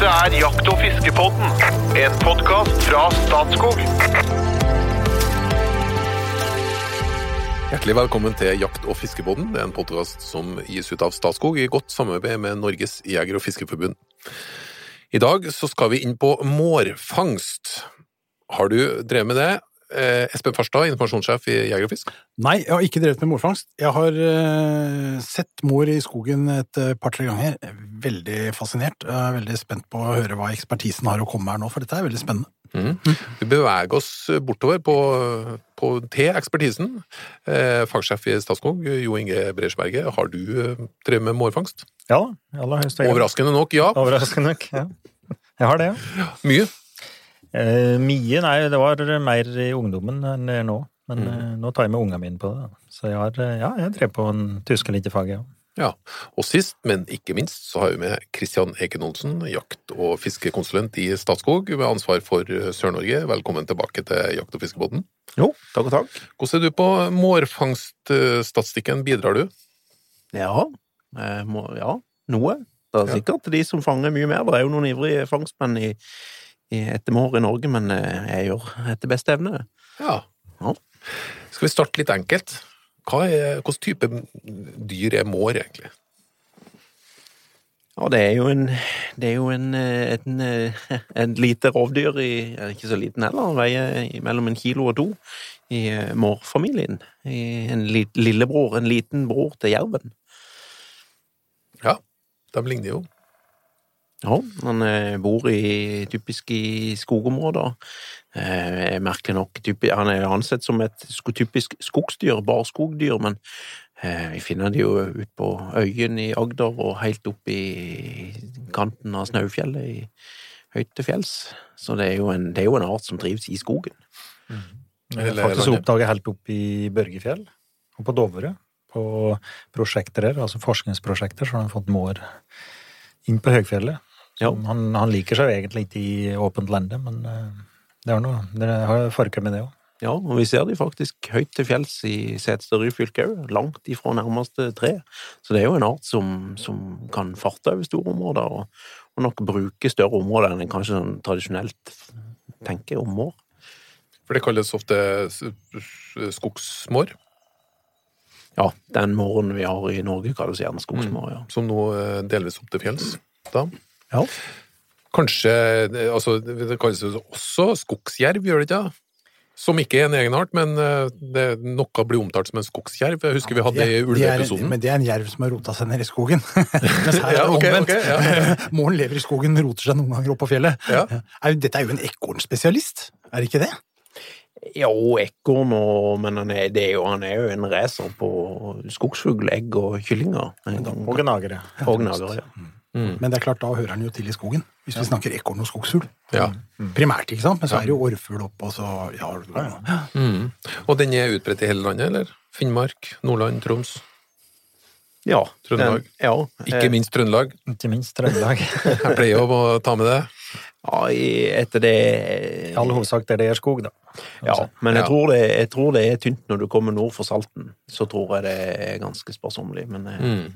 Dette er Jakt- og fiskepodden, en podkast fra Statskog. Hjertelig velkommen til Jakt- og fiskepodden. Det er en podkast som gis ut av Statskog i godt samarbeid med Norges jeger- og fiskerforbund. I dag så skal vi inn på mårfangst. Har du drevet med det? Eh, Espen Farstad, informasjonssjef i Jeger og Fisk. Nei, jeg har ikke drevet med morfangst. Jeg har eh, sett mor i skogen et eh, par-tre ganger. Veldig fascinert. Jeg er veldig spent på å høre hva ekspertisen har å komme med her nå, for dette er veldig spennende. Vi beveger oss bortover på, på, til ekspertisen. Eh, fagsjef i Statskog, Jo Inge Bresjberget, har du eh, drevet med mårfangst? Ja da, aller høyeste grad. Overraskende nok, ja. Overraskende nok, ja. Jeg har det, ja. Mye. Eh, mye, nei, det var mer i ungdommen enn det er nå. Men Mm. eh, nå tar jeg med ungene mine på det. Så jeg har, eh, ja, jeg drev på en tyske lite fag faget, ja. Ja, og sist, men ikke minst, så har vi med Kristian Eken Olsen, jakt- og fiskekonsulent i Statskog, med ansvar for eh, Sør-Norge. Velkommen tilbake til Jakt- og fiskebåten. Jo, takk og takk. Hvordan er du på mårfangststatistikken, bidrar du? Ja, eh, må, ja, noe. Det er Ja. sikkert de som fanger mye mer. Det er jo noen ivrige fangstmenn i etter mår i Norge, men eh, jeg gjør etter beste evne. Ja. Ja. Skal vi starte litt enkelt? Hva er, hvilken type dyr er mår, egentlig? Ja, det er jo en Det er jo en, en, en, en lite rovdyr i Ikke så liten heller, veier mellom en kilo og to i eh, mårfamilien. En lillebror, en liten bror til jerven. Ja, de ligner jo. Ja, han eh, bor i, typisk i skogområder. Eh, merkelig nok, typisk, han er ansett som et typisk skogsdyr, barskogdyr, men eh, vi finner det jo ut på øyen i Agder og helt opp i kanten av Snaufjellet i høyt til fjells. Så det er, jo en, det er jo en art som trives i skogen. Jeg har Eller- faktisk oppdaget helt opp i Børgefjell og på Dovre. På prosjekter der, altså forskningsprosjekter, så har de fått mår inn på høgfjellet. Han, han liker seg jo egentlig ikke i åpent lende, men eh, det er noe, det har forka med det òg. Ja, og vi ser de faktisk høyt til fjells i Setesdal Ryfylke òg, langt ifra nærmeste tre. Så det er jo en art som, som kan farte over store områder, og, og nok bruke større områder enn en kanskje sånn tradisjonelt tenker om mår. For det kalles ofte skogsmår, Ja, den måren vi har i Norge kalles gjerne skogsmår, ja. som nå er delvis opp til fjells. Da. Ja. Kanskje altså, Det kalles også skogsjerv, gjør det ikke? Som ikke er en egenart, men eh, det, noe blir omtalt som en skogsjerv. Jeg husker vi hadde det i ulveepisoden. Men det er en jerv som har rota seg ned i skogen. Mens her er Ja, det okay, omvendt. ok, ja. Måren lever i skogen, roter seg noen ganger opp på fjellet. Ja. Dette er jo en ekornspesialist, er det ikke det? Jo, ekorn og Men han er, det er jo, han er jo en racer på skogsfuglegg og kyllinger. Og gnagere. Og gnagere, ja. Men det er klart, da hører han jo til i skogen, hvis vi snakker ekorn og skogsfugl. Ja. Primært, ikke sant? Men så er det jo orrfugl opp, og så ja, Mm. Og den er utbredt i hele landet, eller? Finnmark, Nordland, Troms? Ja. Trøndelag. Den, ja. Ikke eh, minst Trøndelag. Ikke minst Trøndelag. Jeg pleier å ta med det. Ja, etter det I all hovedsak der det er skog, da. Ja, men jeg, Ja. Tror det, jeg tror det er tynt når du kommer nord for Salten. Så tror jeg det er ganske sparsommelig. Men eh, Mm.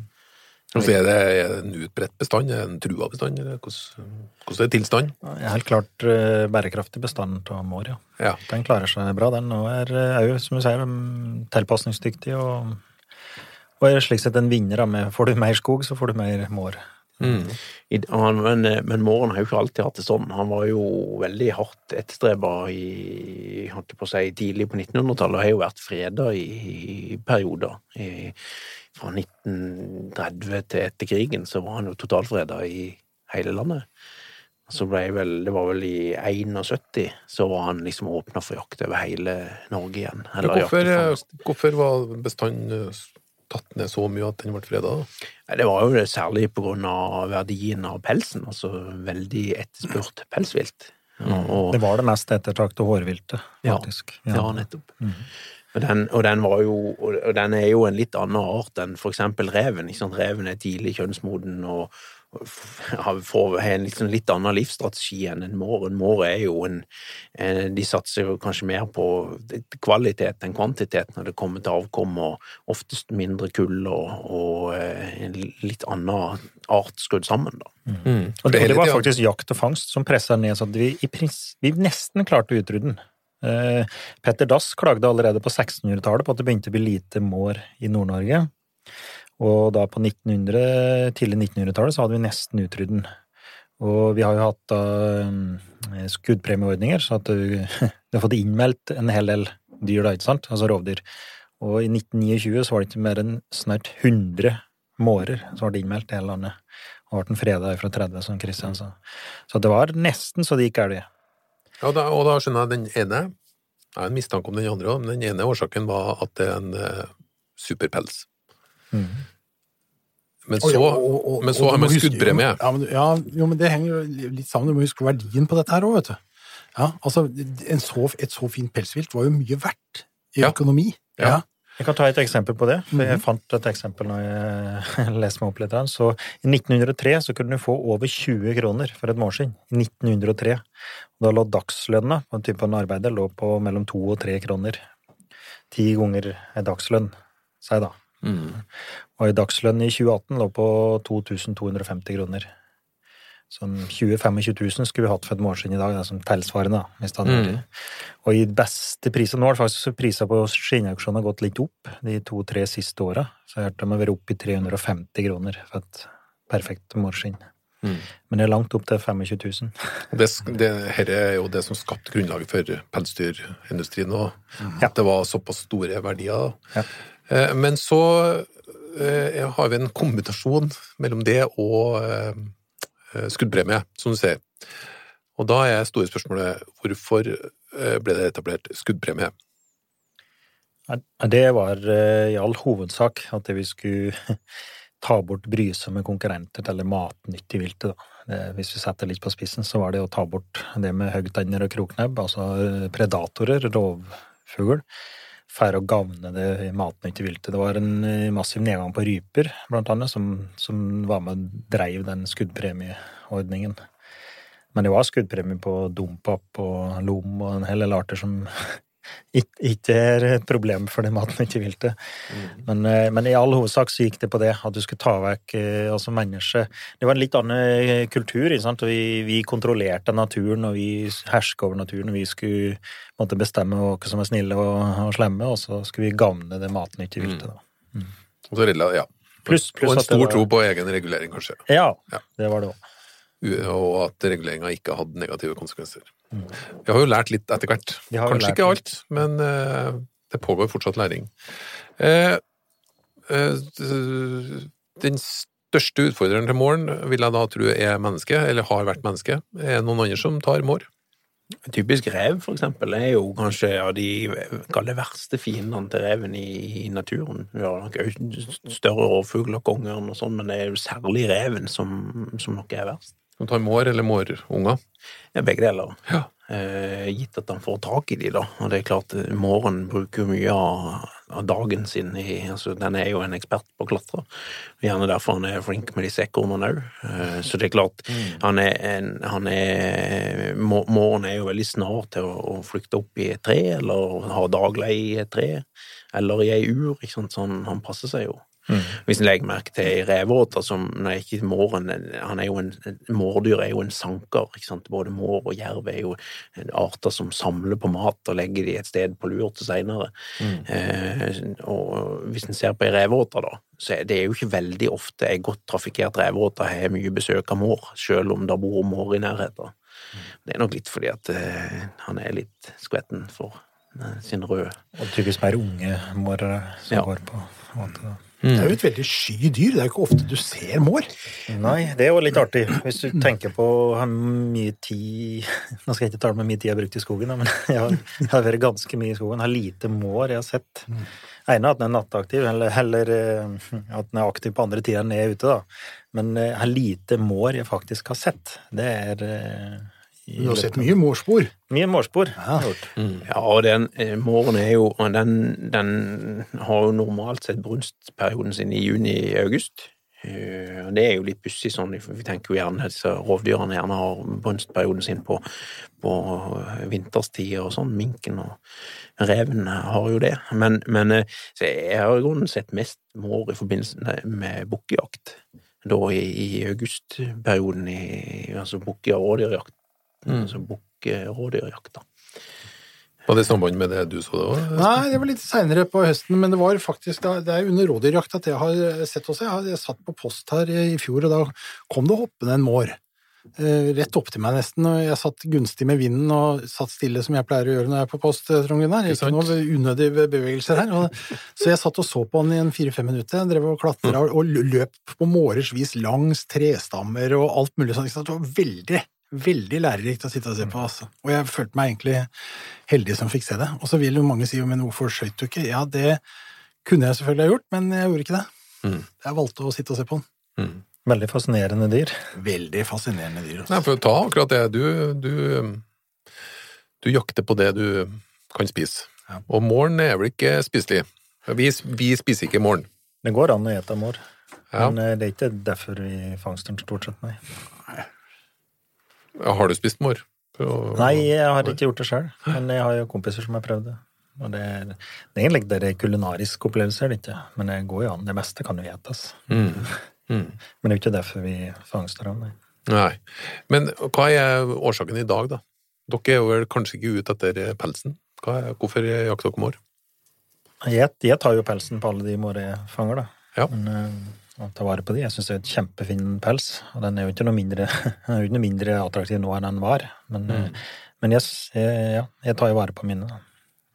Og er det er det en utbredt bestand, er det en trua bestand, eller hvordan, hvordan er tilstanden? Helt klart eh, bærekraftig bestand av mår, ja. Ja. Den klarer seg bra, den. Og er òg, som du sier, tilpasningsdyktig og, og er slik sett en vinner. med Får du mer skog, så får du mer mår. Mm. i, han, men, eh, men Måren har jo ikke alltid hatt det sånn. Han var jo veldig hardt etterstreba i holdt på å si, tidlig på 1900-tallet, og har jo vært freda i, i perioder. I, fra 1930 til etter krigen så var han jo totalfreda i hele landet. Så ble vel, Det var vel i 71 så var han liksom åpna for jakt over hele Norge igjen. Hvorfor, hvorfor var bestanden eh, tatt ned så mye at den ble freda? Det var jo det særlig på grunn av verdien av pelsen, altså veldig etterspurt pelsvilt. Og, Det var det mest ettertrakta hårviltet, Ja. faktisk. ja, nettopp. Og den, og, den var jo, og den er jo en litt annen art enn for eksempel reven. Ikke sant? Reven er tidlig kjønnsmoden og, får har en liksom litt annen livsstrategi enn en mår. En mår er jo en, en De satser jo kanskje mer på kvalitet enn kvantitet når det kommer til avkom, og oftest mindre kull og, og eh, en litt annen art skrudd sammen, da. Mm. Og det, det var faktisk jakt og fangst som pressa ned, så at vi, i prins, vi nesten klarte å utrydde den. Eh, Petter Dass klagde allerede på 1600-tallet på at det begynte å bli lite mår i Nord-Norge. Og da på 1900, tidlig 1900-tallet så hadde vi nesten utrydden. den. Og vi har jo hatt da eh, skuddpremieordninger, så at du, du har fått innmeldt en hel del dyr, da, ikke sant? Altså rovdyr. Og i 1929 så var det ikke mer enn snart 100 mårer som ble innmeldt i hele landet. Og ble den freda fra 30, som Kristian sa. Så det var nesten så det gikk galt. Ja, da, og da skjønner jeg den ene Jeg har en mistanke om den andre òg, men den ene årsaken var at det er en eh, superpels. Mm. Men så, og, og- og- men så har man skuddpremie. Ja, men, ja, jo, men det henger jo litt sammen. Du må huske verdien på dette her òg, vet du. Ja, altså, en så, et så fint pelsvilt var jo mye verdt i Ja. økonomi. Ja. Ja. Jeg kan ta et eksempel på det. for Jeg fant et eksempel når jeg leste meg opp litt. her. Så I 1903 så kunne du få over 20 kroner for et mårskinn. I 1903. Da lå dagslønna på en type av en arbeider lå på mellom to og tre kroner. Ti ganger en dagslønn, sier jeg da. Mm. Og i dagslønn i 2018 lå på 2250 kroner. Som 20 000-25 000 skulle vi hatt for et mårskinn i dag, det er som tilsvarende. Mm. Og i beste priser Nå har faktisk priser på skinnauksjonen gått litt opp de to-tre siste åra. Så jeg hørte de har vært oppe i 350 kroner for et perfekt målskinn. Mm. Men det er langt opp til 25 000. Det, det, her er jo det som skapte grunnlaget for pelsdyrindustrien, òg. Mm. at det var såpass store verdier. Ja. Eh, Men så eh, har vi en kombinasjon mellom det og eh, skuddpremie, som du ser. Og da er store spørsmålet hvorfor ble det etablert skuddpremie? Det var i all hovedsak at vi skulle ta bort brysomme konkurrenter eller matnyttig viltet. Hvis vi setter litt på spissen, så var det å ta bort det med høgtenner og kroknebb, altså predatorer, rovfugl, for å gavne det matnyttige viltet. Det var en eh, massiv nedgang på ryper, blant annet, som, som var med og dreiv den skuddpremieordningen. Men det var skuddpremie på dompap og lom og en hel del arter som ikke er et problem for det ikke vil det. Mm. men i all hovedsak så gikk det på det, at du skulle ta vekk eh, altså mennesket. Det var en litt annen eh, kultur. Vi, vi kontrollerte naturen, og vi herska over naturen. og Vi skulle måtte bestemme hvem som er snille og, og slemme, og så skulle vi gagne det maten ikke. Og, mm. rela- ja. Plus, plus og en stor var- tro på egen regulering, kanskje. Ja, Ja. det var det òg. Og at reguleringa ikke hadde negative konsekvenser. Vi har jo lært litt etter hvert. Kanskje ikke alt, men eh, det pågår fortsatt læring. Eh, eh, den største utfordreren til måren vil jeg da tro er menneske, eller har vært menneske. Er det noen andre som tar mår? Typisk rev, for eksempel, er jo kanskje av de kall det verste fiendene til reven i, i naturen. Vi har nok større rovfugler, kongeørn og sånn, men det er jo særlig reven som, som nok er verst. Som tar mår eller mårunger? Ja, begge deler. Ja. Eh, gitt at han får tak i de, da. Og det er klart, eh, Måren bruker jo mye av, av dagen sin i altså Den er jo en ekspert på å klatre. Gjerne derfor han er flink med disse ekornene òg. Eh, så det er klart, han er en han er, må- Måren er jo veldig snar til å, å flykte opp i et tre, eller ha dagleie i et tre, eller i ei ur. ikke sant, så han, han passer seg jo. Hvis en legger merke til revåter som Nei, ikke måren han er jo en, Mårdyr er jo en sanker. ikke sant? Både mår og jerv er jo arter som samler på mat og legger de et sted på lur til seinere. Eh, og hvis en ser på ei reveåte, da, så er det jo ikke veldig ofte ei godt trafikkert reveåte har mye besøk av mår, selv om det bor mår i nærheten. Det er nok litt fordi at eh, han er litt skvetten for eh, sin røde Og tydeligvis mer unge mårere som Ja. går på da. Det er jo et veldig sky dyr. Det er jo ikke ofte du ser mår. Nei, det er jo litt artig. Hvis du tenker på hvor mye tid Nå skal jeg ikke tale med mye tid jeg har brukt i skogen, men jeg har, jeg har vært ganske mye i skogen. Har lite mår jeg har sett. ene at den er nattaktiv, eller, eller eh, at den er aktiv på andre tider enn jeg er ute, da. Men eh, har lite mår jeg faktisk har sett. Det er eh, Du har sett mye mårspor. Mye mårspor. Ja. Ja, og den eh, måren er jo den, den har jo normalt sett brunstperioden sin i juni-august. Eh, Det er jo litt pussig sånn, vi tenker jo gjerne at disse rovdyrene gjerne har brunstperioden sin på, på vinterstider og sånn. Minken og reven har jo det. Men, men eh, så jeg har i grunnen sett mest mår i forbindelse med bukkejakt. Da i, i augustperioden, i, altså bukke- og rådyrjakt. Altså bukk, rådyrjakt, da. Var det i samband med det du så det òg? Nei, det var litt seinere på høsten, men det var faktisk da, det er under rådyrjakt at jeg har sett også. Jeg, har, jeg satt på post her i fjor, og da kom det hoppende en mår. Eh, rett opp til meg nesten, og jeg satt gunstig med vinden og satt stille som jeg pleier å gjøre når jeg er på post, eh, Trond Gunnar. Ikke noen noe unødige bevegelser her. Så jeg satt og så på han i en fire-fem minutter. Jeg drev og klatra og løp på mårers vis langs trestammer og alt mulig sånn. Det var veldig, veldig lærerikt å sitte og se på. Altså. Og jeg følte meg egentlig heldig som fikk se det. Og så vil jo mange si jo, men hvorfor skøyt du ikke? Ja, det kunne jeg selvfølgelig ha gjort, men jeg gjorde ikke det. Mm. Jeg valgte å sitte og se på den. Mm. Veldig fascinerende dyr. Veldig fascinerende dyr. Også. Nei, for å ta akkurat det. Du, du, du jakter på det du kan spise. Ja. Og morgen er vel ikke spiselig. Vi, vi spiser ikke morgen. Det går an å ete mår, Ja. men eh, det er ikke derfor vi fangster den stort sett, nei. Har du spist mor? Og, Nei, jeg har ikke gjort det sjøl, men jeg har jo kompiser som har prøvd det. Og det er, det er egentlig det er kulinarisk opplevelse, det ikke? Men det går jo an. Det meste kan jo etes. Mm. Mm. Men det er jo ikke derfor vi fangster dem, nei. Nei. Men hva er årsaken i dag, da? Dere er jo vel kanskje ikke ute etter pelsen? Er, hvorfor jakter dere mår? Jeg, jeg tar jo pelsen på alle de mår jeg fanger, da. Ja. Men, eh, å ta vare på de. Jeg syns det er et kjempefin pels, og den er jo ikke noe mindre, ikke noe mindre attraktiv nå enn den var. Men, mm. men jeg, jeg, ja, jeg tar jo vare på mine.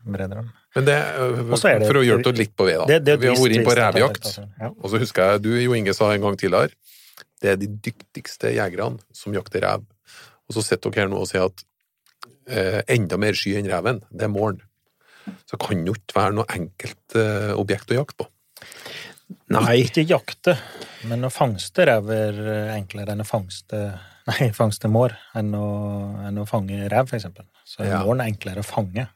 Breder dem. Men det, er det- for å det litt på ved, da. Det- det Vi har vært inne på revejakt, Ja. og så husker jeg du, Jo Inge, sa en gang tidligere det er de dyktigste jegerne som jakter rev. Og så sitter dere her nå og sier at eh, enda mer sky enn reven, det er målen. Så kan jo ikke være noe enkelt eh, objekt å jakte på. Nei, Ikke jakte, men å fangste rev er eh, enklere enn å fangste Nei, fangste mår enn å, enn å fange rev, eksempel. Så Ja. måren er enklere å fange.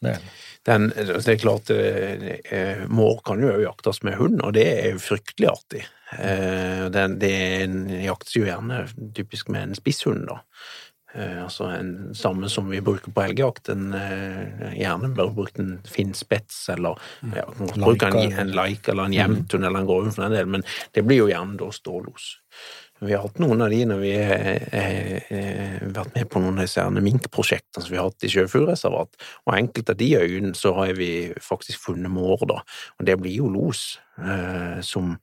Det er den, det er klart eh, eh, Mår kan jo jaktes med hund, og det er jo fryktelig artig. Den, det jaktes jo gjerne typisk med en spisshund, da. Eh, altså en samme som vi bruker på elgjakt. En, eh, gjerne bare brukt en finnspets, eller ja, man bruke en, en like eller en jevnthund eller en grove for den del, men det blir jo gjerne da stålos. Vi har hatt noen av de når vi har vært med på noen av disse minkprosjektene som vi har hatt i sjøfuglreservat, og enkelte av de øyene så har vi faktisk funnet mår, da, og det blir jo los eh, som,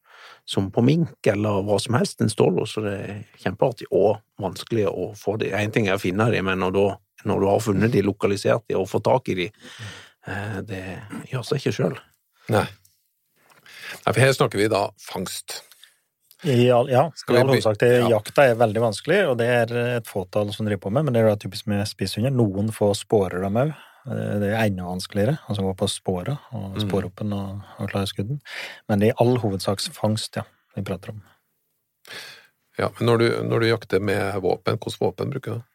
som på mink eller hva som helst, en stålos, så det er kjempeartig og vanskelig å få de. En ting er å finne de, men når, da, når du har funnet de, lokalisert de og fått tak i de, eh, det gjør seg ikke sjøl. Nei. Nei, for her snakker vi da fangst. Ja, ja, Skal i vi all sagt hovedsak. Det, Ja. Jakta er veldig vanskelig, og det er et fåtall som driver på med, men det er da typisk med spisshunder. Noen få spårer dem òg. Det er enda vanskeligere, altså gå på spåra og spåroppen opp den og, og klare skudden. Men det er i all hovedsak fangst, ja, vi prater om. Ja, men når du, når du jakter med våpen, hvilket våpen bruker du?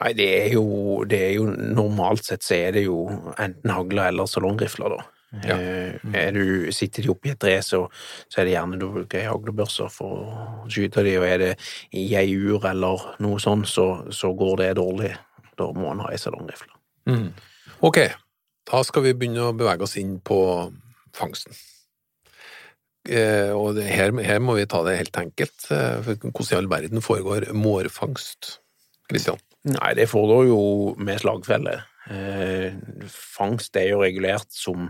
Nei, det er, jo, det er jo Normalt sett så er det jo enten hagler eller salongrifler, da. Ja. Mm. Er du, sitter de oppi i et tre, så, så er det gjerne du bruker haglebørser for å skyte de, og er det i ei ur eller noe sånt, så, så går det dårlig. Da må en ha ei salongrifle. Ok, da skal vi begynne å bevege oss inn på fangsten. Eh, og her, her må vi ta det helt enkelt. Eh, hvordan i all verden foregår mårfangst? Kristian? Nei, det foregår jo med slagfelle. Eh, fangst er jo regulert som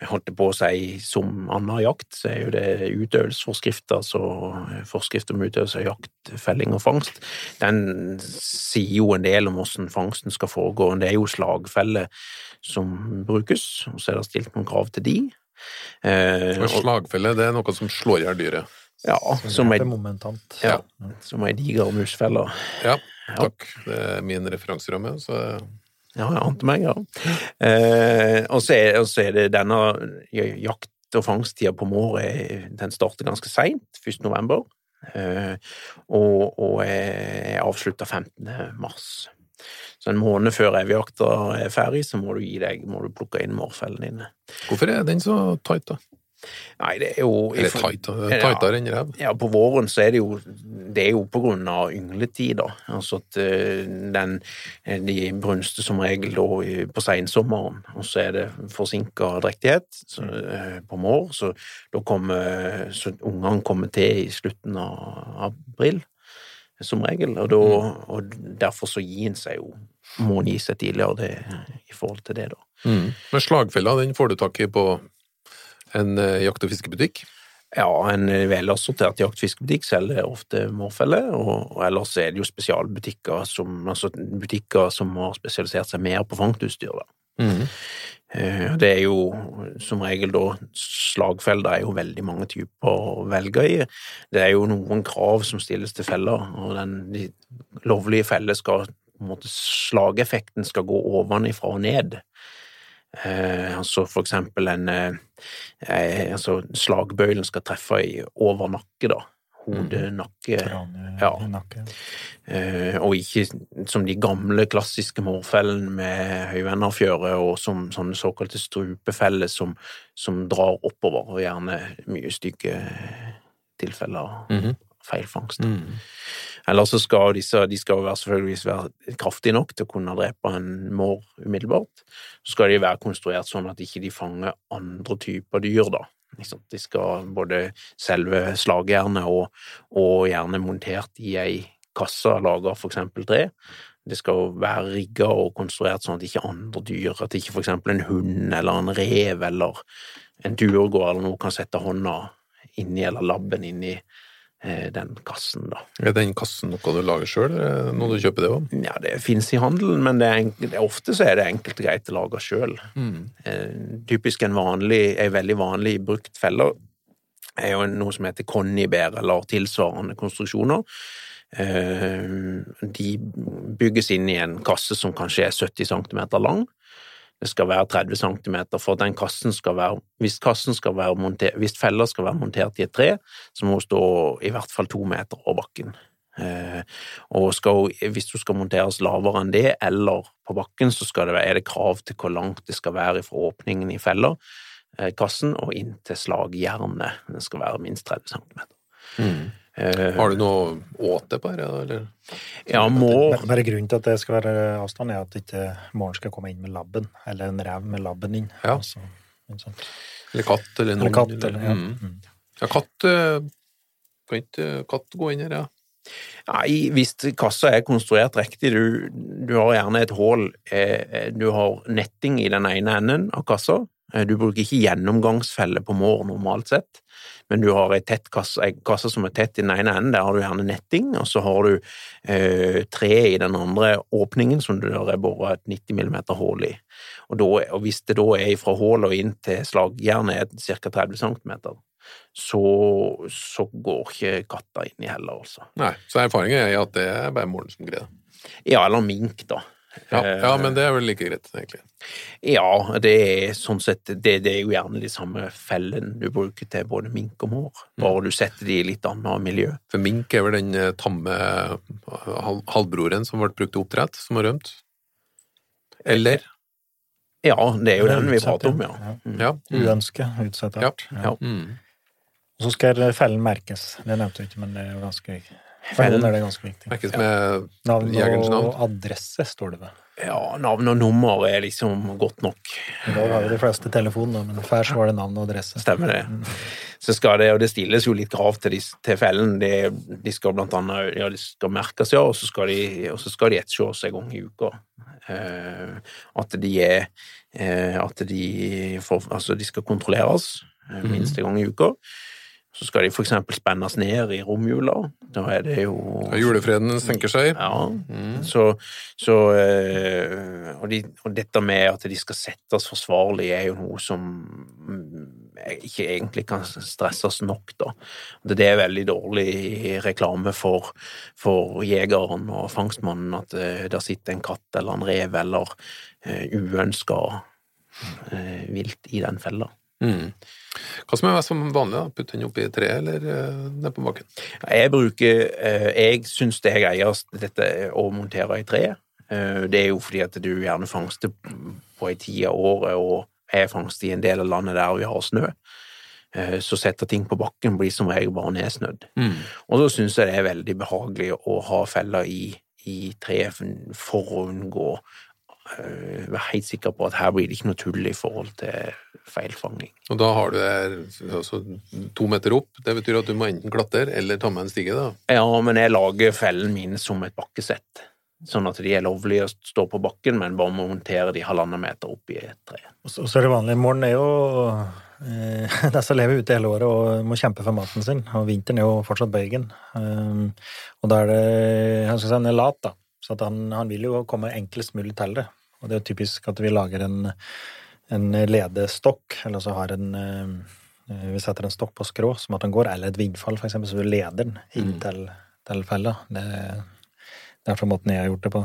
jeg holdt på å si som annen jakt. Så er jo det utøvelsesforskrifter, altså forskrift om utøvelse av jakt, felling og fangst. Den sier jo en del om hvordan fangsten skal foregå. Det er jo slagfelle som brukes, og så er det stilt noen krav til de. Eh, Og slagfelle det er noe som slår i hjel dyret. ja, som ei er momentant. ja, som ei diger musfelle. Ja, takk. Det er min referanseramme, så Ja, jeg ante meg, ja. Eh, og, så er, og så er det denne jakt- og fangsttida på mår er- den starter ganske seint, 1. november, eh, og, og er avslutta 15. mars. Så en måned før revejakta er ferdig, så må du gi deg, må du plukke inn mårfellene dine. Hvorfor er den så tight, da? Nei, det er jo Eller tight, tightere enn rev? Ja, på våren så er det jo Det er jo på grunn av yngletid, da. Altså at eh, den De brunster som regel da på seinsommeren, og så er det forsinka drektighet så, eh, på mår, så da kommer Så ungene kommer til i slutten av april, som regel, og da Og derfor så gir en seg jo Må en gi seg tidligere det, i forhold til det, da. Mm. Men slagfella den får du tak i på en eh, jakt- og fiskebutikk? Ja, en velassortert jaktfiskebutikk selger ofte morfelle, og, og ellers er det jo spesialbutikker som, altså butikker som har spesialisert seg mer på fangstutstyr. da. Mm. Eh, Det er jo som regel da slagfeller er jo veldig mange typer å velge i. Det er jo noen krav som stilles til feller, og den de lovlige feller skal på en måte Slageffekten skal gå ovenifra og ned. Eh, altså for eksempel en eh, eh, altså Slagbøylen skal treffe i over nakke, da. Hode, nakke Kranie, Ja. nakke. Eh, og ikke som de gamle, klassiske mårfellene med høyvennerfjøre og som sånne såkalte strupefeller som, som drar oppover, og gjerne mye stygge tilfeller av -hmm. feilfangst. Mm. Eller så skal disse de skal være, selvfølgelig være kraftige nok til å kunne drepe en mår umiddelbart. Så skal de være konstruert sånn at ikke de fanger andre typer dyr, da. De skal både selve slagjernet og, og gjerne montert i ei kasse laga for eksempel tre. Det skal være rigga og konstruert sånn at ikke andre dyr, at ikke for eksempel en hund eller en rev eller en duergård eller noe kan sette hånda inni eller labben inni den kassen, da. Er den kassen noe du lager sjøl, når noe du kjøper det om? Ja, det finnes i handelen, men det er ofte så er det enkelt og greit å lage sjøl. Mm. Eh, typisk en vanlig, ei veldig vanlig brukt felle er jo noe som heter konnibær eller tilsvarende konstruksjoner. Eh, de bygges inn i en kasse som kanskje er 70 cm lang. Det skal være 30 cm for den kassen skal være Hvis kassen skal være montert, hvis feller skal være montert i et tre, så må hun stå i hvert fall to meter over bakken. Eh, og skal, hvis hun skal monteres lavere enn det, eller på bakken, så det være, er det krav til hvor langt det skal være fra åpningen i feller, eh, kassen, og inn til slagjernet. Det skal være minst 30 cm. Mm. Eh, Har du noe åte på dette, eller? ja, må Bare- grunnen til at det skal være avstand, er at ikke morgen skal komme inn med labben, eller en rev med labben inn. Ja. Altså, sant. Eller katt, eller Eller katt, eller- eller ja. Mm. Mm. Ja, katt eh, Kan ikke katt gå inn her, ja? Nei, hvis kassa er konstruert riktig, du, du har gjerne et hull, eh, du har netting i den ene enden av kassa, eh, du bruker ikke gjennomgangsfelle på mår normalt sett, men du har ei tett kasse, ei kasse som er tett i den ene enden, der har du gjerne netting, og så har du eh, tre i den andre åpningen som du der er boret et 90 mm hull i. Og, da, og hvis det da er fra hullet og inn til slagjernet er ca. 30 cm, så, så går ikke katta inn i heller, altså. Nei, så erfaringen er at det er bare moren som greier det. Ja, eller mink, da. Ja, Eh, ja, men det er vel like greit, egentlig. Ja, det er sånn sett det, det er jo gjerne de samme fellene du bruker til både mink og mår, bare du setter de i litt annet miljø. For mink er vel den eh, tamme eh, halvbroren som ble brukt til oppdrett, som har rømt? Eller? Ja, det er jo den vi prater om, ja. ja. Mm. Ja. Mm. Uønske, utsatt Ja, art. ja. Mm. Og så skal fellen merkes. Det nevnte vi ikke, men det er jo ganske. For Fellen- er det ganske viktig. Med Navn og adresse står det ved. Ja, navn og nummer er liksom godt nok. Da har jo de fleste telefon, da, men før så var det navn og adresse. Stemmer det. Så skal det, og det stilles jo litt krav til, til fellen. De, de skal blant annet ja, de skal merkes, ja, og så skal de, og så skal de etterses en gang i uka. Eh, at de er eh, At de får Altså, de skal kontrolleres eh, minst en gang i uka. Så skal de eksempel spennes ned i romjula. Da er det jo Ja, Julefreden senker seg. ja, Mm. så, så eh, og, de, og dette med at de skal settes forsvarlig, er jo noe som ikke egentlig kan stresses nok, da. Det er veldig dårlig reklame for, for jegeren og fangstmannen at eh, der sitter en katt eller en rev eller uh, uønska eh, vilt i den fella. Mm. Hva som er mest vanlig, da? Putte den oppi treet eller uh, ned på bakken? Jeg bruker uh, Jeg syns det er greiest dette å montere i tre. Uh, Det er jo fordi at du gjerne fangster på ei tid av året, og jeg fangster i en del av landet der vi har snø. Eh, Så setter ting på bakken blir som regel bare nedsnødd. Mm. Og så syns jeg det er veldig behagelig å ha feller i, i treet for å unngå Være helt sikker på at her blir det ikke noe tull i forhold til feilfanging. Og da har du der altså, to meter opp. Det betyr at du må enten klatre eller ta med en stige, da. Ja, men jeg lager fellene mine som et bakkesett. Sånn at de er lovlige å stå på bakken, men bare montere de halvannen meter opp i et tre. Og så er det vanlig. Morgen er jo eh, de som lever ute hele året og må kjempe for maten sin. Og vinteren er jo fortsatt bøygen. Um, og da er det jeg skal si en er lat, da. Så han, han vil jo komme enklest mulig til det. Og det er jo typisk at vi lager en, en ledestokk, eller så har en eh, Vi setter en stokk på skrå, som at den går, eller et vindfall, for eksempel, så vi leder den inn til, til fella. Det, det er for måten jeg har gjort det på.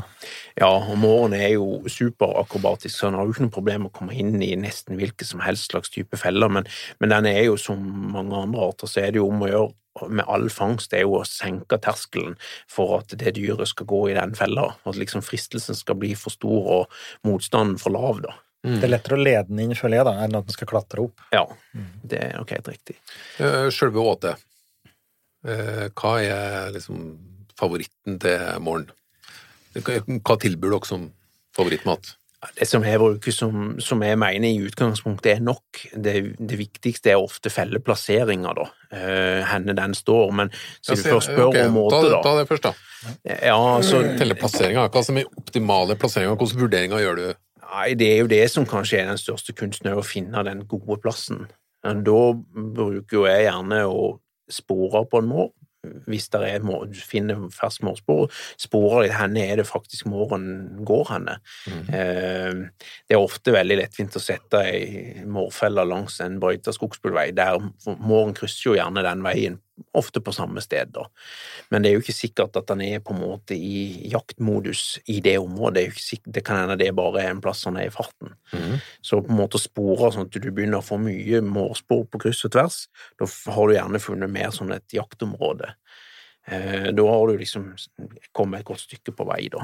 Ja, og måren er jo superakrobatisk, så han har jo ikke noe problem med å komme inn i nesten hvilken som helst slags type feller, men, men den er jo som mange andre arter, så er det jo om å gjøre med all fangst er jo å senke terskelen for at det dyret skal gå i den fella, at liksom fristelsen skal bli for stor og motstanden for lav, da. Det er lettere å lede den inn, føler jeg, da, enn at den skal klatre opp. Ja, det er nok helt riktig. Eh, Sjølve åtet. Eh, Hva er liksom favoritten til morgen? Hva tilbyr dere som favorittmat? Det som jeg bruker som, som jeg mener i utgangspunktet er nok, det, det viktigste er ofte felleplasseringa, da. Uh, henne den står, men så du først spør okay, om måte, da. ta det først, da. Ja, altså, Telle plasseringa. Hva som er optimale plasseringa? Hvilke vurderinger gjør du? Nei, det er jo det som kanskje er den største kunsten, er å finne den gode plassen. Men Da bruker jo jeg gjerne å spore på en mår. Hvis det er må, du finner fersk mårspor, sporer litt hvor er det faktisk måren går henne. Eh, det er ofte veldig lettvint å sette ei mårfelle langs en brøyta skogsbilvei, der måren krysser jo gjerne den veien, ofte på samme sted, da. Men det er jo ikke sikkert at han er på en måte i jaktmodus i det området. Det, er sikkert, det kan hende det bare er en plass han er i farten. Så på en måte spore sånn at du begynner å få mye mårspor på kryss og tvers, da har du gjerne funnet mer sånn et jaktområde. Eh, Da har du liksom kommet et godt stykke på vei, da.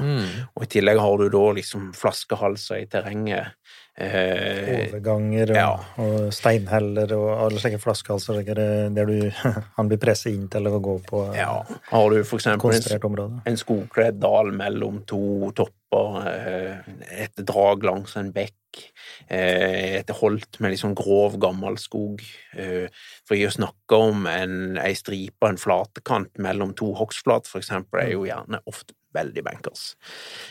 Og i tillegg har du da liksom flaskehalser i terrenget. Eh, Overganger og, ja. og steinheller og alle slike flaskehalser der, du, han blir presset inn til å gå på eh, ja. Har du for eksempel en, en skogkledd dal mellom to topper, eh, et drag langs en bekk, et holt med liksom grov, gammel skog. For å snakke om en, ei stripe, en flatekant mellom to hogstflat, for eksempel, er jo gjerne ofte veldig bankers.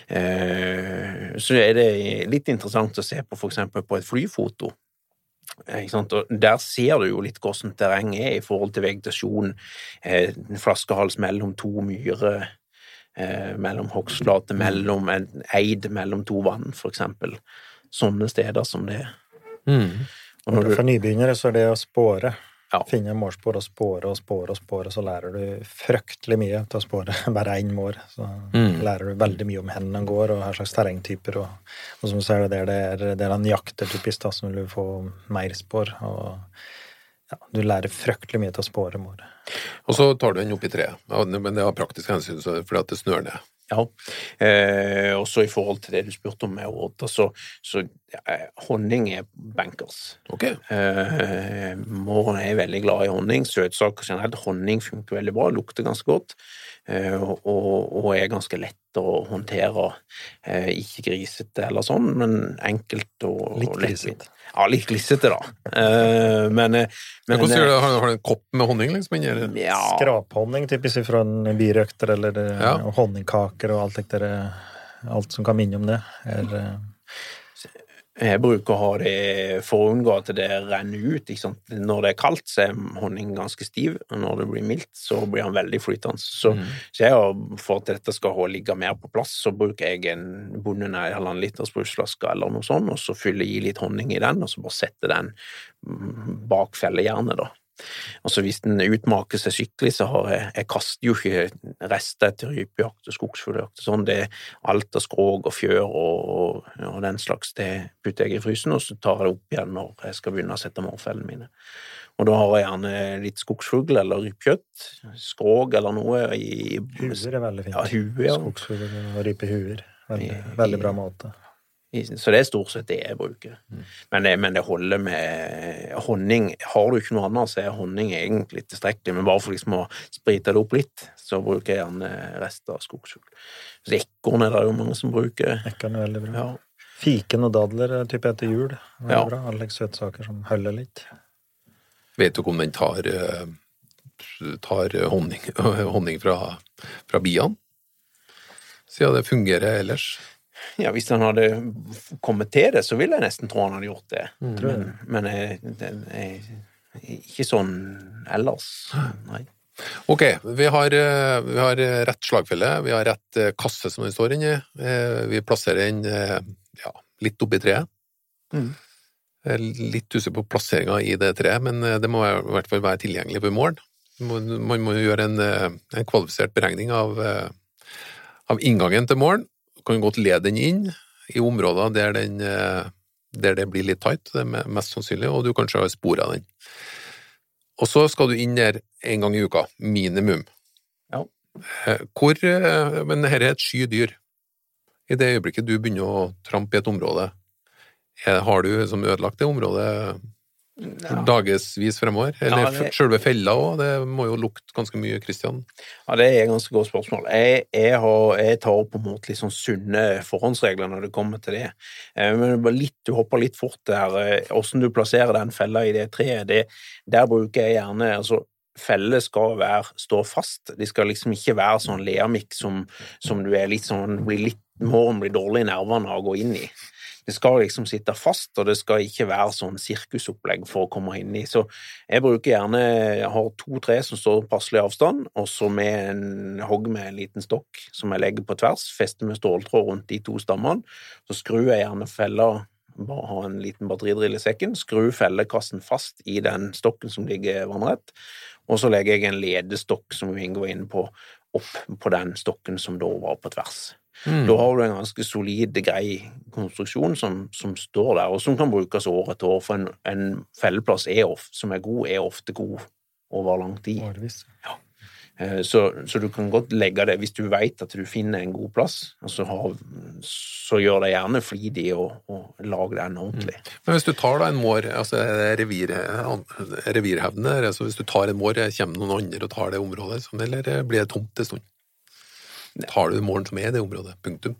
Eh, Så er det litt interessant å se på for eksempel på et flyfoto. Eh, Ikke sant? Og der ser du jo litt hvordan terrenget er i forhold til vegetasjon, eh, en flaskehals mellom to myrer, mellom hogstflate, mellom en eid mellom to vann, for eksempel. Sånne steder som det. Og når For du, nybegynnere så er det å spåre. Ja. Finne målspor og spore og spore og spåre, så lærer du fryktelig mye til å spåre bare én mår. Så Mm. lærer du veldig mye om hvor den går, og hva slags terrengtyper. Og, og som du ser, det er det der han jakter typisk, da, som vil få mer spor. Og ja, du lærer fryktelig mye til å spåre mål. Og så tar du den opp i treet. Men det har praktiske hensyn, så- fordi at det snør ned. ja. Eh, også i forhold til det du spurte om med åter, så, så honning er bankers. Ok. Eh, Måren er veldig glad i honning. Søtsaker generelt. Honning funker veldig bra, lukter ganske godt. eh, Og, og er ganske lett å håndtere. Eh, Ikke grisete eller sånn, men enkelt og Litt grisete. Ja, litt glissete, da. Eh, Men, eh, Men men hvordan gjør du det? Har, du en kopp med honning, liksom? inni ja, Skraphonning typisk fra en birøkter, eller eh, Ja. honningkaker og alt, alt som kan minne om det. Er, eh, Jeg bruker å ha det for å unngå at det renner ut. Når det er kaldt, så er honningen ganske stiv, og når det blir mildt, så blir han veldig flytende. Så, så jeg for at dette skal ligge mer på plass, så bruker jeg en bonde eller en halvannen liters brusflaske eller noe sånt, og så fyller jeg i litt honning i den, og så bare setter den mm, bak fellejernet, da. Og så hvis den utmaker seg skikkelig, så har jeg Jeg kaster jo ikke rester etter rypejakt og skogsfugljakt sånn. Det alt av skrog og fjør og, og den slags. Det putter jeg i frysen, og så tar jeg det opp igjen når jeg skal begynne å sette morfellene mine. Og da har jeg gjerne litt skogsfugl eller rypekjøtt, skrog eller noe i huer er veldig fint. Ja, huer, ja. Skogsfugler og rypehuer. Veldig, veldig bra måte. Så det er stort sett det jeg bruker. Men, det, men det holder med honning. Har du ikke noe annet, så er honning egentlig tilstrekkelig. Men bare for liksom å sprite det opp litt, så bruker jeg gjerne rester av skogsfugl. Ekorn er det jo mange som bruker. Ekorn er veldig bra. Ja. Fiken og dadler er type etter jul. Veldig Ja. bra. Alle slags søtsaker som holder litt. Vet du ikke om den tar, eh, tar honning, honning fra, fra biene? Siden det fungerer ellers. Ja, hvis han hadde kommet til det, så ville jeg nesten tro han hadde gjort det. Mm. Men, men jeg, det- jeg, ikke sånn ellers. Nei. Ok, vi har, eh, vi har rett slagfelle, vi har rett eh, kasse som den står inni. Eh, Vi plasserer den ja, litt oppi treet. Mm. Litt usikker på plasseringa i det treet, men det må i hvert fall være tilgjengelig ved mål. Man må gjøre en, en kvalifisert beregning av, av inngangen til mål. Kan godt lede den inn i områder der, den, eh, der det blir litt tight, det er mest sannsynlig, og du kanskje har spor av den. Og så skal du inn der en gang i uka, minimum. Ja. Eh, Hvor, eh, men dette er et sky dyr. I det øyeblikket du begynner å trampe i et område, har du som ødelagt det området Ja. dagevis fremover? Eller Ja, det- selve fella òg? Det må jo lukte ganske mye, Kristian. Ja, Det er et ganske godt spørsmål. Jeg, jeg, har, jeg tar på en måte litt sånn sunne forhåndsregler når det kommer til det. Eh, Men litt, du hopper litt fort der. eh, Hvordan du plasserer den fella i det treet, det, der bruker jeg gjerne altså, Feller skal være, stå fast. De skal liksom ikke være sånn leamikk som, som du er litt sånn blir litt, Morgen blir dårlig i nervene av å gå inn i. Det skal liksom sitte fast, og det skal ikke være sånn sirkusopplegg for å komme inn i. Så jeg bruker gjerne Jeg har to tre som står passelig avstand, og så med en hogg med en liten stokk som jeg legger på tvers, fester med ståltråd rundt de to stammene. Så skrur jeg gjerne fella bare ha en liten batteridrill i sekken, skru fellekassen fast i den stokken som ligger vannrett, og så legger jeg en ledestokk som vi går inn på, opp på den stokken som da var på tvers. Mm. Da har du en ganske solid, grei konstruksjon som, som står der, og som kan brukes år etter år, for en, en felleplass er of, som er god, er ofte god over lang tid. Årevis. Eh, Så, så du kan godt legge det, hvis du vet at du finner en god plass, altså har, så gjør det gjerne flidig og, og lag den ordentlig. Men hvis du tar da en mår, altså revir, revirhevne, altså hvis du tar en mår, kommer noen andre og tar det området, eller blir det tomt en stund? Tar du moren som er i det området, punktum?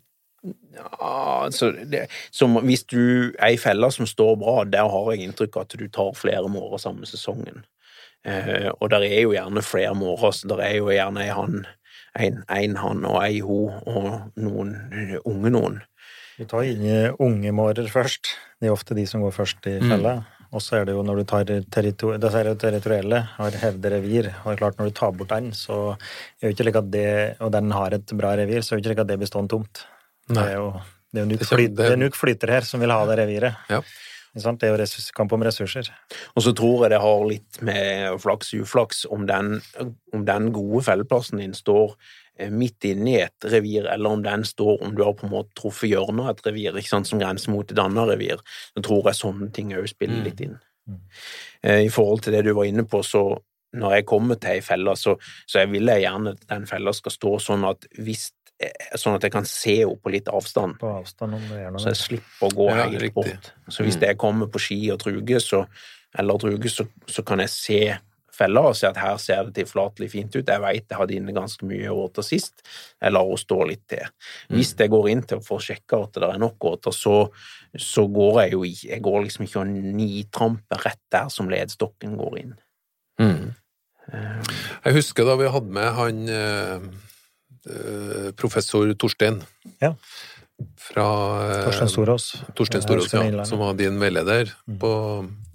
Ja, så det, som hvis du er i fella som står bra, der har jeg inntrykk av at du tar flere mårer samme sesongen. Eh, og der er jo gjerne flere mårer, så der er jo gjerne ei han, en, en han og ei ho, og noen unge noen. Vi tar inn unge mårer først. Det er ofte de som går først i fella. Og så er det jo når du tar territor det er territorielle, har hevde revir, og det er klart når du tar bort den, så er jo ikke like at det, og den har et bra revir, så er det ikke like at det blir stående tomt. Det er jo det er jo Det er flyter her som vil ha det reviret. Ja. Det er jo ressurs, kamp om ressurser. Og så tror jeg det har litt med flaks uflaks om den, om den gode felleplassen din står midt inne i et revir, eller om den står om du har på en måte truffet hjørnet av et revir, ikke sant, som grenser mot et annet revir. Så tror jeg sånne ting òg spiller litt inn. Mm. Eh, I forhold til det du var inne på, så når jeg kommer til ei felle, så, så jeg vil jeg gjerne at den fella skal stå sånn at hvis eh, Sånn at jeg kan se henne på litt avstand. På avstand om det er Så jeg slipper å gå Ja, helt riktig. bort. Så hvis Mm. jeg kommer på ski og truge, så, eller truge, så, så kan jeg se fella og ser at her ser det tilforlatelig fint ut. Jeg vet jeg hadde inne ganske mye åter sist. Jeg lar henne stå litt til. Hvis jeg går inn til å få sjekka at det er nok åter, så, så går jeg jo i Jeg går liksom ikke og nitramper rett der som ledstokken går inn. Mm. Jeg husker da vi hadde med han eh, eh, professor Torstein Ja. fra eh, Torstein Storås. Torstein Storås, ja, som var din veileder Mm. på,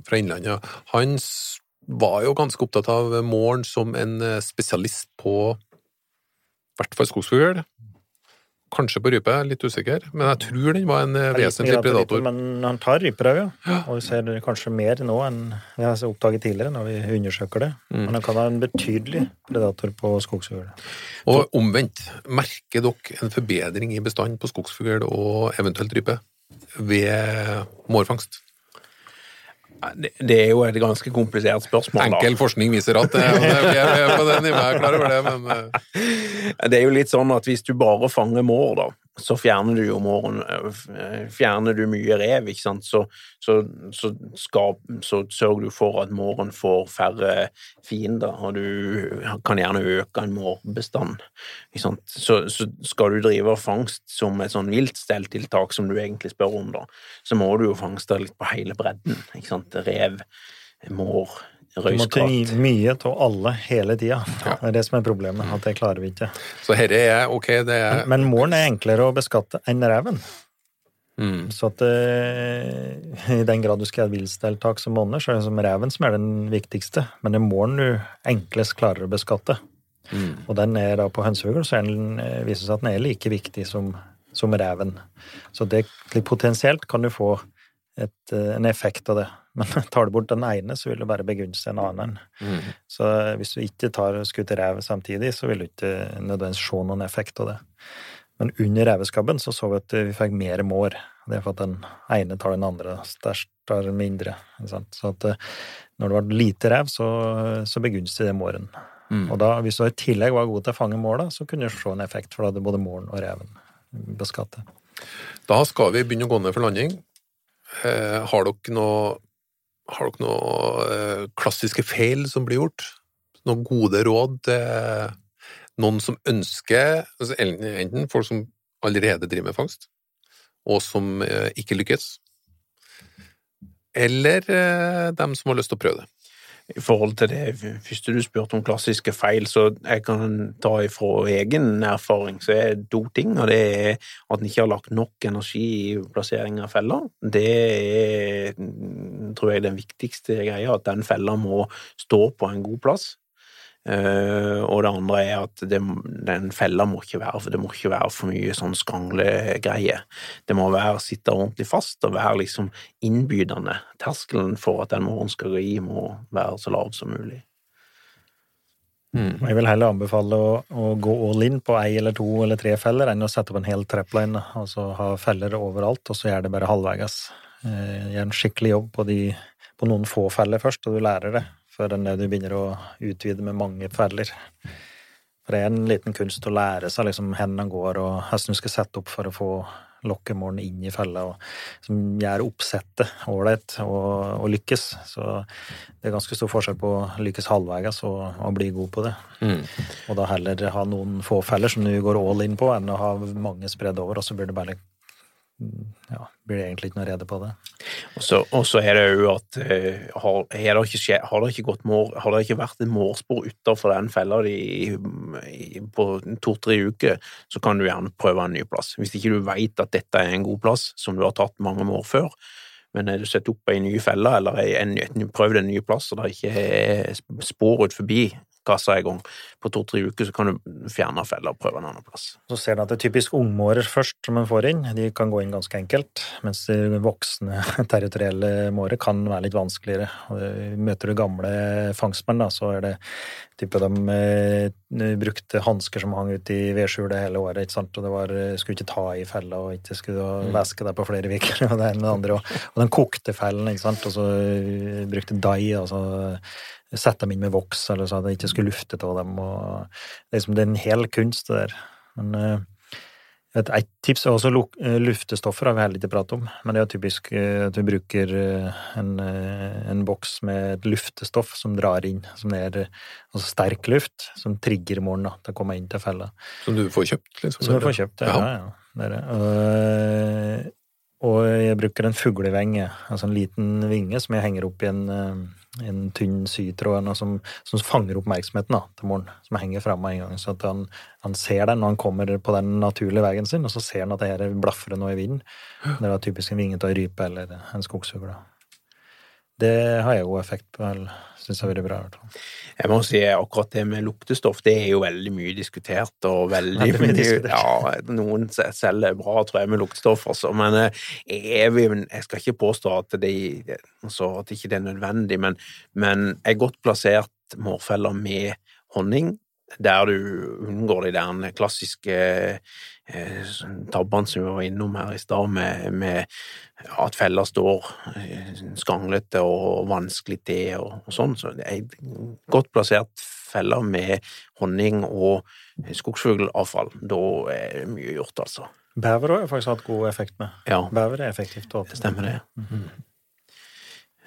fra Innlandet. Han s- var jo ganske opptatt av måren som en eh, spesialist på i hvert fall skogsfugl. Kanskje på rype, litt usikker, men jeg tror den var en eh, vesentlig predator. Men han tar ryper òg, ja. Og vi ser kanskje mer nå enn vi har oppdaget tidligere, når vi undersøker det. Mm. Men han kan ha en betydelig predator på skogsfugl. Og omvendt, merker dere en forbedring i bestand på skogsfugl og eventuelt rype ved mårfangst? Det, er jo et ganske komplisert spørsmål. da. Enkel forskning viser at det, det, er på det nivået, jeg er klar over det, men eh, Det er jo litt sånn at hvis du bare fanger mår, da, så fjerner du jo måren eh, Fjerner du mye rev, ikke sant, så, så, så, skal, så sørger du for at måren får færre fiender, og du kan gjerne øke en mårbestand. Så, så skal du drive fangst som et sånn viltstelltiltak, som du egentlig spør om, da, så må du jo fangste litt på hele bredden. ikke sant, Rev, mår, Du måtte gi mye av alle hele tida. Ja. Det er det som er problemet, at det klarer vi ikke. Så herre er ok, det er Men måren er enklere å beskatte enn reven. mm. Så at uh, i den grad du skal ha et som monner, så er det som reven som er den viktigste. Men det er moren du enklest klarer å beskatte. Mm. Og den er da på hønsehugl, så den, eh, viser det seg at den er like viktig som, som reven. Så det, potensielt kan du få et, eh, en effekt av det. Men tar du bort den ene, så vil du bare begunstige en annen. Mm. Så hvis du ikke tar skutt rev samtidig, så vil du ikke nødvendigvis se noen effekt av det. Men under reveskabben så så vi at vi fikk mer mår. Det er for at den ene tar den andre, størst tar mindre. Ikke sant? Så at eh, når det var lite rev, så, så begunstiger det måren. Mm. Og da, hvis du i tillegg var god til å fange måla, så kunne du se en effekt, for da hadde både målen og reven beskattet. Da skal vi begynne å gå ned for landing. Eh, har dere noe har dere noe eh, klassiske feil som blir gjort? Noen gode råd til noen som ønsker altså enten folk som allerede driver med fangst, og som eh, ikke lykkes, eller eh, dem som har lyst til å prøve det. I forhold til det første du spurte om klassiske feil, så jeg kan ta ifra egen erfaring, så er det to ting. Og det er at en ikke har lagt nok energi i plassering av feller. Det er, tror jeg, den viktigste greia, at den fella må stå på en god plass. Uh, og det andre er at det, den fella må ikke være for det må ikke være for mye sånn skranglegreie. Det må være sitte ordentlig fast og være liksom innbydende. Terskelen for at den moren skal gi, må være så lav som mulig. Mm. Jeg vil heller anbefale å, å gå all in på ei eller to eller tre feller enn å sette opp en hel trapline. Altså ha feller overalt, og så gjør det bare halvveis. Uh, gjør en skikkelig jobb på, de, på noen få feller først, og du lærer det før enn det du begynner å utvide med mange feller. For det er en liten kunst å lære seg liksom hvor den går, og hvordan du skal sette opp for å få lokkemålen inn i fella, og som gjør oppsettet ålreit og, og lykkes. Så det er ganske stor forskjell på å lykkes halvveis og, og bli god på det. Mm. Og da heller ha noen få feller som du går all in på, enn å ha mange spredd over, og så blir det bare ja, blir det egentlig ikke noe rede på det. Og så, er det jo at eh, har, har, det ikke, har, det ikke mår, har det ikke vært et mårspor utenfor den fella de, på to-tre uker, så kan du gjerne prøve en ny plass. Hvis ikke du veit at dette er en god plass, som du har tatt mange år før, men er du satt opp ei ny felle eller en, en, prøvd en ny plass, og det ikke er spor ut forbi kassa en gang på to-tre uker, så kan du fjerne fella og prøve en annen plass. Så ser du at det er typisk ungmårer først som man får inn. De kan gå inn ganske enkelt, mens de voksne territorielle mårer kan være litt vanskeligere. Og Møter du gamle fangstmenn, da, så er det type de eh, brukte hansker som hang ut i vedskjulet hele året, ikke sant, og det var eh, skulle ikke ta i fella, og ikke skulle du væske deg på flere uker, og det ene og det andre, og, og den kokte fellen, ikke sant, og så eh, brukte dai, altså sette dem inn med voks, eller så det ikke skulle lufte av dem. det, er liksom, det er en hel kunst, det der. Men eh, et, et tips er også eh, luftestoffer, har vi heller ikke pratet om. Men det er typisk eh, at vi bruker en, en boks med et luftestoff som drar inn, som er altså sterk luft, som trigger morgenen da, til å komme inn til fella. Som du får kjøpt, liksom? Som du får kjøpt, ja. Ja. ja. Det det. Og, jeg bruker en fuglevenge, altså en liten vinge som jeg henger opp i en, en tynn sytråd som, som fanger oppmerksomheten da, til moren, som henger framme en gang, så at han, han ser den når han kommer på den naturlige veien sin, og så ser han at det her blafrer noe i vinden. Det er typisk en vinge til en rype eller en skogsfugl. Det har jeg god effekt på, syns jeg har vært bra. i. Jeg må si akkurat det med luktestoff, det er jo veldig mye diskutert, og veldig, Veldig mye diskutert. Ja, noen selger bra, tror jeg, med luktestoff, altså. Men eh, jeg, jeg skal ikke påstå at det, altså, at ikke det er nødvendig, men, men er godt plassert mårfeller med honning, der du unngår de der klassiske eh, tabbene som vi var innom her i stad, med, med at feller står eh, skranglete og vanskelig til og, og sånn. Så det er godt plassert feller med honning og skogsfuglavfall. Da er det mye gjort, altså. Bever har jeg faktisk hatt god effekt med. Ja, Bever er effektivt å det åpne. stemmer det.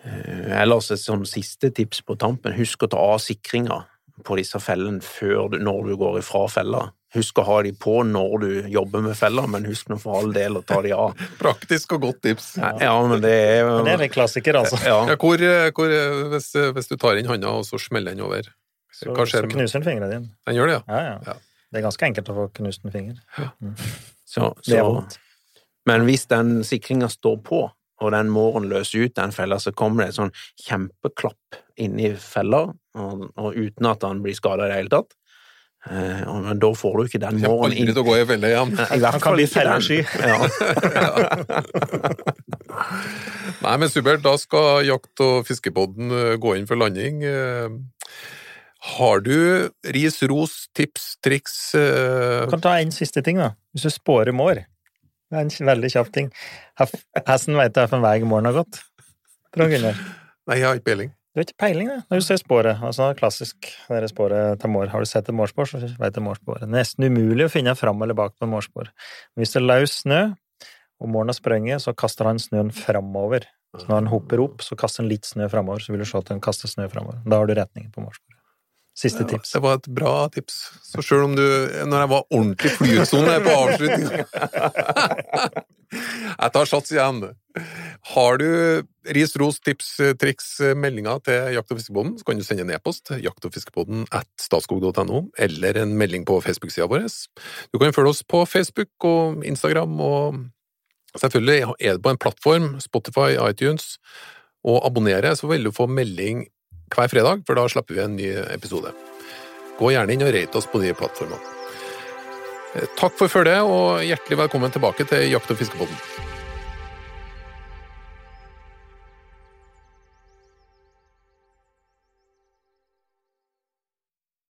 Eh, Ellers et sånn siste tips på tampen. Husk å ta av sikringa på disse fellene før du, når du går ifra fella. Husk å ha de på når du jobber med fella, men husk nå for all del å ta de av. Praktisk og godt tips. Ja, men det er Men det er en klassiker, altså. ja. Ja, hvor, hvor, hvis, hvis du tar inn handa og så smeller den over, Så, hva så skjer? Så knuser den fingeren din. Den gjør det, ja. Ja, ja. Ja. Det er ganske enkelt å få knust en finger. Så, Det er vondt. men hvis den sikringa står på, og den måren løser ut den fella, så kommer det et sånn kjempeklapp inni fella, og, og uten at han blir skada i det hele tatt. Eh, og, men da får du ikke den kommer måren aldri inn. til å gå i felle igjen. I hvert Han kan fall fellesky. Ja. Nei, men supert. Da skal Jakt- og fiskepodden eh, gå inn for landing. Eh, Har du ris, ros, tips, triks? eh, Du kan ta en siste ting, da. Hvis du spårer mår. Det er en veldig kjapp ting. Hvordan veit du hvilken vei måren har gått. Trond Gunnar. Nei, jeg har ikke peiling. Du har ikke peiling, da. Når du ser spåret. Altså, klassisk det sporet til mår. Har du sett et mårspor, så vet du mårsporet. Nesten umulig å finne fram eller bak på en mårspor. Men Hvis det er løs snø, og måren har sprunget, så kaster han snøen framover. Så når han hopper opp, så kaster han litt snø framover, så vil du se at han kaster snø framover. Da har du retningen på mårsporet. Siste tips. Det var et bra tips. Så sjøl om du Når jeg var ordentlig flyutsone på avslutninga Jeg tar sats igjen. Har du ris, ros, tips, triks, meldinger til Jakt- og fiskebonden, så kan du sende en e-post jakt- og fiskebonden at statskog.no, eller en melding på Facebook-sida vår. Du kan følge oss på Facebook og Instagram, og selvfølgelig er det på en plattform, Spotify, iTunes, og abonnere, så vil du få melding hver fredag, for da slipper vi en ny episode. Gå gjerne inn og rate oss på de plattformene. Eh, Takk for følget, og hjertelig velkommen tilbake til Jakt- og fiskepodden.